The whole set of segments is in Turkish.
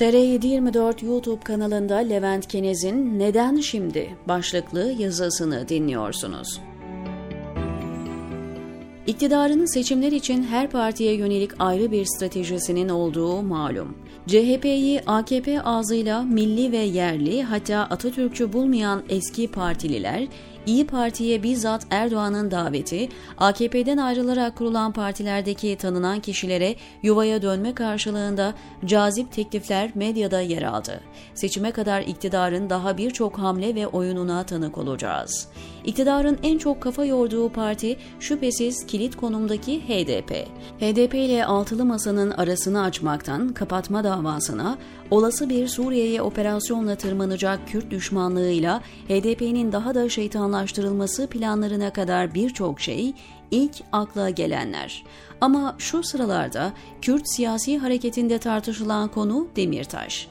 TR724 YouTube kanalında Levent Kenez'in Neden Şimdi başlıklı yazısını dinliyorsunuz. İktidarın seçimler için her partiye yönelik ayrı bir stratejisinin olduğu malum. CHP'yi AKP ağzıyla milli ve yerli hatta Atatürkçü bulmayan eski partililer İyi Parti'ye bizzat Erdoğan'ın daveti, AKP'den ayrılarak kurulan partilerdeki tanınan kişilere yuvaya dönme karşılığında cazip teklifler medyada yer aldı. Seçime kadar iktidarın daha birçok hamle ve oyununa tanık olacağız. İktidarın en çok kafa yorduğu parti şüphesiz kilit konumdaki HDP. HDP ile altılı masanın arasını açmaktan kapatma davasına, olası bir Suriye'ye operasyonla tırmanacak Kürt düşmanlığıyla HDP'nin daha da şeytanlaştırılması planlarına kadar birçok şey ilk akla gelenler. Ama şu sıralarda Kürt siyasi hareketinde tartışılan konu Demirtaş.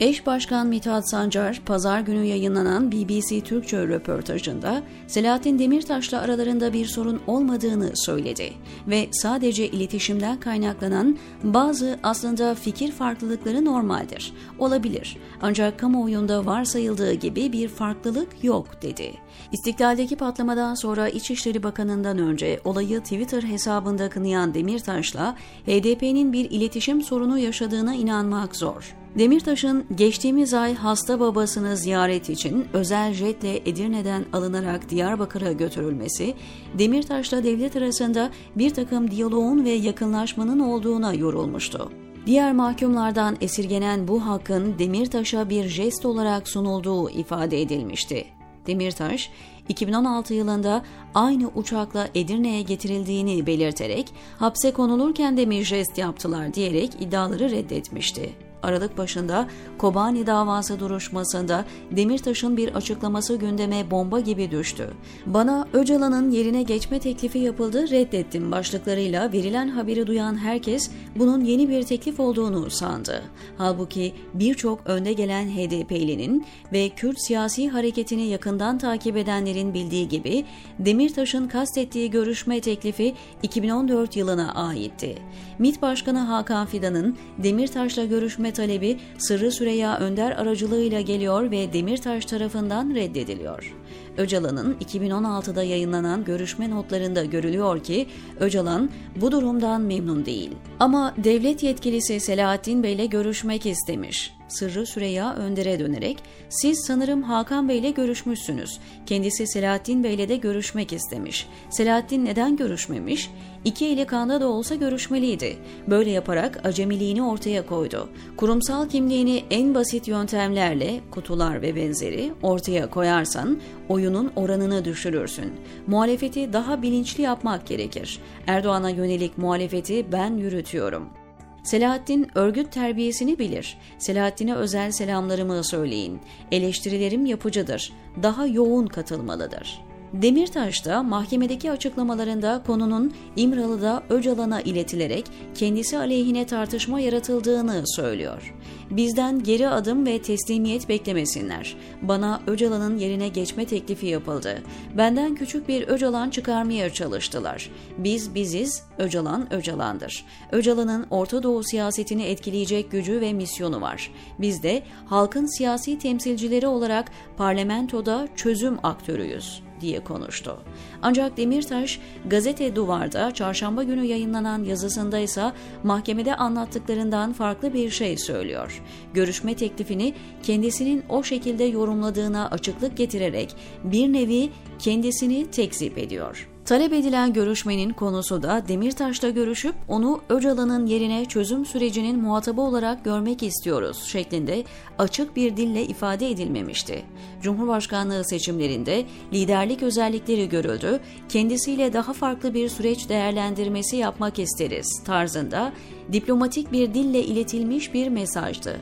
Eş Başkan Mithat Sancar, pazar günü yayınlanan BBC Türkçe röportajında Selahattin Demirtaş'la aralarında bir sorun olmadığını söyledi ve sadece iletişimden kaynaklanan bazı aslında fikir farklılıkları normaldir, olabilir ancak kamuoyunda varsayıldığı gibi bir farklılık yok dedi. İstiklaldeki patlamadan sonra İçişleri Bakanı'ndan önce olayı Twitter hesabında kınayan Demirtaş'la HDP'nin bir iletişim sorunu yaşadığına inanmak zor. Demirtaş'ın geçtiğimiz ay hasta babasını ziyaret için özel jetle Edirne'den alınarak Diyarbakır'a götürülmesi, Demirtaş'la devlet arasında bir takım diyaloğun ve yakınlaşmanın olduğuna yorulmuştu. Diğer mahkumlardan esirgenen bu hakkın Demirtaş'a bir jest olarak sunulduğu ifade edilmişti. Demirtaş, 2016 yılında aynı uçakla Edirne'ye getirildiğini belirterek hapse konulurken de mi jest yaptılar diyerek iddiaları reddetmişti. Aralık başında Kobani davası duruşmasında Demirtaş'ın bir açıklaması gündeme bomba gibi düştü. Bana Öcalan'ın yerine geçme teklifi yapıldı reddettim başlıklarıyla verilen haberi duyan herkes bunun yeni bir teklif olduğunu sandı. Halbuki birçok önde gelen HDP'linin ve Kürt siyasi hareketini yakından takip edenlerin bildiği gibi Demirtaş'ın kastettiği görüşme teklifi 2014 yılına aitti. MİT Başkanı Hakan Fidan'ın Demirtaş'la görüşme görüşme talebi Sırrı Süreyya Önder aracılığıyla geliyor ve Demirtaş tarafından reddediliyor. Öcalan'ın 2016'da yayınlanan görüşme notlarında görülüyor ki Öcalan bu durumdan memnun değil. Ama devlet yetkilisi Selahattin Bey ile görüşmek istemiş. Sırrı Süreyya Önder'e dönerek siz sanırım Hakan Bey ile görüşmüşsünüz. Kendisi Selahattin Bey ile de görüşmek istemiş. Selahattin neden görüşmemiş? İki eli kanda da olsa görüşmeliydi. Böyle yaparak acemiliğini ortaya koydu. Kurumsal kimliğini en basit yöntemlerle, kutular ve benzeri ortaya koyarsan oyunun oranını düşürürsün. Muhalefeti daha bilinçli yapmak gerekir. Erdoğan'a yönelik muhalefeti ben yürütüyorum. Selahattin örgüt terbiyesini bilir. Selahattin'e özel selamlarımı söyleyin. Eleştirilerim yapıcıdır. Daha yoğun katılmalıdır.'' Demirtaş da mahkemedeki açıklamalarında konunun İmralı'da Öcalan'a iletilerek kendisi aleyhine tartışma yaratıldığını söylüyor. Bizden geri adım ve teslimiyet beklemesinler. Bana Öcalan'ın yerine geçme teklifi yapıldı. Benden küçük bir Öcalan çıkarmaya çalıştılar. Biz biziz, Öcalan Öcalan'dır. Öcalan'ın Orta Doğu siyasetini etkileyecek gücü ve misyonu var. Biz de halkın siyasi temsilcileri olarak parlamentoda çözüm aktörüyüz diye konuştu. Ancak Demirtaş gazete Duvar'da çarşamba günü yayınlanan yazısında ise mahkemede anlattıklarından farklı bir şey söylüyor. Görüşme teklifini kendisinin o şekilde yorumladığına açıklık getirerek bir nevi kendisini tekzip ediyor. Talep edilen görüşmenin konusu da Demirtaş'la görüşüp onu Öcalan'ın yerine çözüm sürecinin muhatabı olarak görmek istiyoruz şeklinde açık bir dille ifade edilmemişti. Cumhurbaşkanlığı seçimlerinde liderlik özellikleri görüldü, kendisiyle daha farklı bir süreç değerlendirmesi yapmak isteriz tarzında diplomatik bir dille iletilmiş bir mesajdı.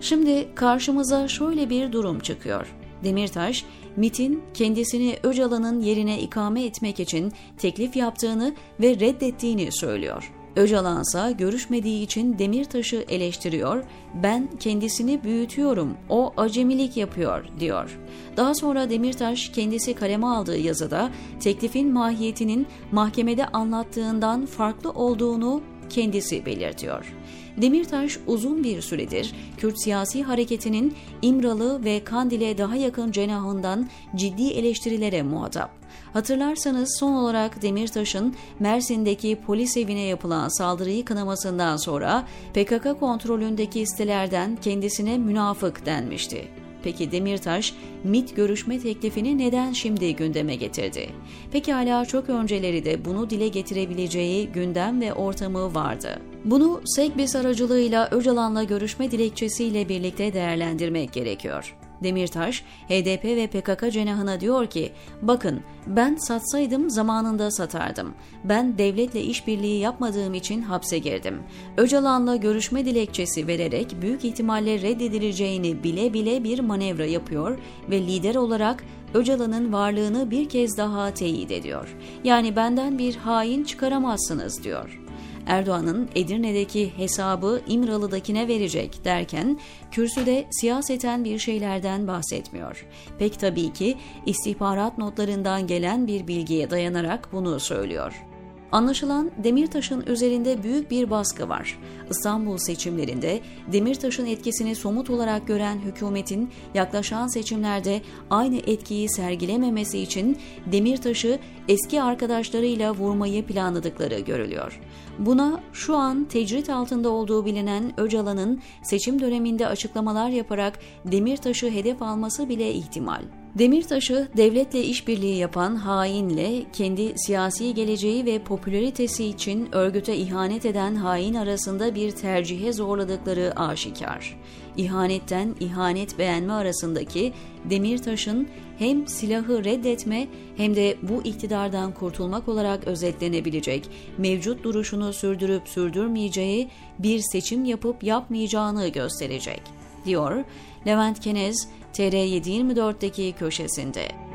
Şimdi karşımıza şöyle bir durum çıkıyor. Demirtaş, MIT'in kendisini Öcalan'ın yerine ikame etmek için teklif yaptığını ve reddettiğini söylüyor. Öcalan ise görüşmediği için Demirtaş'ı eleştiriyor, ben kendisini büyütüyorum, o acemilik yapıyor diyor. Daha sonra Demirtaş kendisi kaleme aldığı yazıda teklifin mahiyetinin mahkemede anlattığından farklı olduğunu kendisi belirtiyor. Demirtaş uzun bir süredir Kürt siyasi hareketinin İmralı ve Kandil'e daha yakın cenahından ciddi eleştirilere muhatap. Hatırlarsanız son olarak Demirtaş'ın Mersin'deki polis evine yapılan saldırıyı kınamasından sonra PKK kontrolündeki sitelerden kendisine münafık denmişti. Peki Demirtaş, MIT görüşme teklifini neden şimdi gündeme getirdi? Peki hala çok önceleri de bunu dile getirebileceği gündem ve ortamı vardı. Bunu Segbis aracılığıyla Öcalan'la görüşme dilekçesiyle birlikte değerlendirmek gerekiyor. Demirtaş, HDP ve PKK cenahına diyor ki, bakın ben satsaydım zamanında satardım. Ben devletle işbirliği yapmadığım için hapse girdim. Öcalan'la görüşme dilekçesi vererek büyük ihtimalle reddedileceğini bile bile bir manevra yapıyor ve lider olarak Öcalan'ın varlığını bir kez daha teyit ediyor. Yani benden bir hain çıkaramazsınız diyor. Erdoğan'ın Edirne'deki hesabı İmralı'dakine verecek derken kürsüde siyaseten bir şeylerden bahsetmiyor. Pek tabii ki istihbarat notlarından gelen bir bilgiye dayanarak bunu söylüyor. Anlaşılan Demirtaş'ın üzerinde büyük bir baskı var. İstanbul seçimlerinde Demirtaş'ın etkisini somut olarak gören hükümetin yaklaşan seçimlerde aynı etkiyi sergilememesi için Demirtaş'ı eski arkadaşlarıyla vurmayı planladıkları görülüyor. Buna şu an tecrit altında olduğu bilinen Öcalan'ın seçim döneminde açıklamalar yaparak Demirtaş'ı hedef alması bile ihtimal. Demirtaş'ı devletle işbirliği yapan hainle kendi siyasi geleceği ve popülaritesi için örgüte ihanet eden hain arasında bir tercihe zorladıkları aşikar. İhanetten ihanet beğenme arasındaki Demirtaş'ın hem silahı reddetme hem de bu iktidardan kurtulmak olarak özetlenebilecek mevcut duruşunu sürdürüp sürdürmeyeceği bir seçim yapıp yapmayacağını gösterecek, diyor Levent Kenez TR724'deki köşesinde.